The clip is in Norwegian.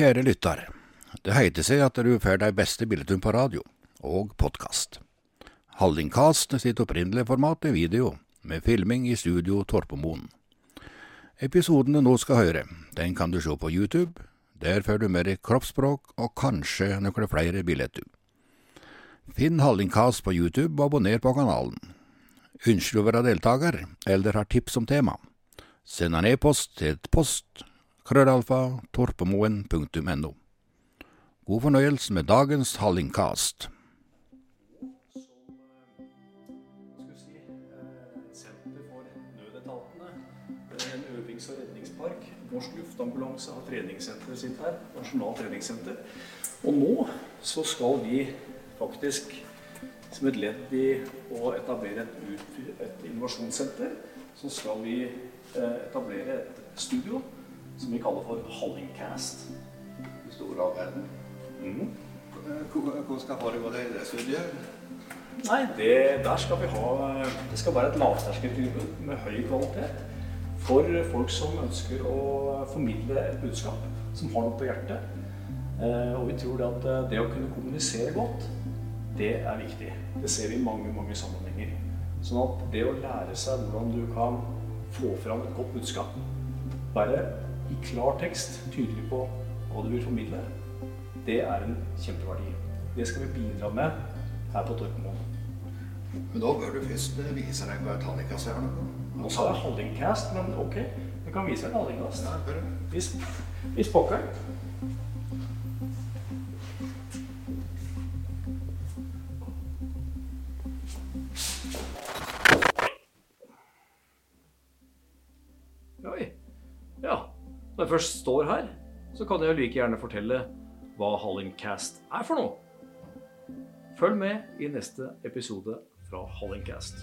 Kjære lytter. Det heiter seg at du får de beste billettene på radio, og podkast. Hallingkast sitt opprinnelige format er video, med filming i studio Torpomoen. Episoden du nå skal høre, den kan du se på YouTube. Der får du mer kroppsspråk og kanskje noen flere billetter. Finn Hallingkast på YouTube og abonner på kanalen. Ønsker du å være deltaker, eller har tips om tema? Send en e-post til post krøllalfa torpemoen.no. God fornøyelse med dagens Hallingkast. Øvings- og redningspark. Norsk luftambulanse har treningssenteret sitt her. Nasjonalt treningssenter. Og nå så skal vi faktisk, som et ledd i å etablere et, et innovasjonssenter, så skal vi eh, etablere et studio som vi kaller for Hallingcast. I store all verden. Mm. Hvordan skal foregå det i det studiet? Nei, det, der skal vi ha Det skal være et lavterskeltilbud med høy kvalitet for folk som ønsker å formidle et budskap, som har noe på hjertet. Eh, og vi tror det at eh, det å kunne kommunisere godt, det er viktig. Det ser vi i mange, mange sammenhenger. Sånn at det å lære seg hvordan du kan få fram et godt budskap, være i klar tekst tydelig på hva du vil formidle, det er en kjempeverdi. Det skal vi bidra med her på Torpemoen. Men da bør du først vise deg hva hallingkast er. Nå sa jeg Hallingcast, men ok. Jeg kan vise deg en Hallingcast. Hvis, bør du. Vis, vis pokker. Når jeg først står her, så kan jeg like gjerne fortelle hva Hallingcast er for noe. Følg med i neste episode fra Hallingcast.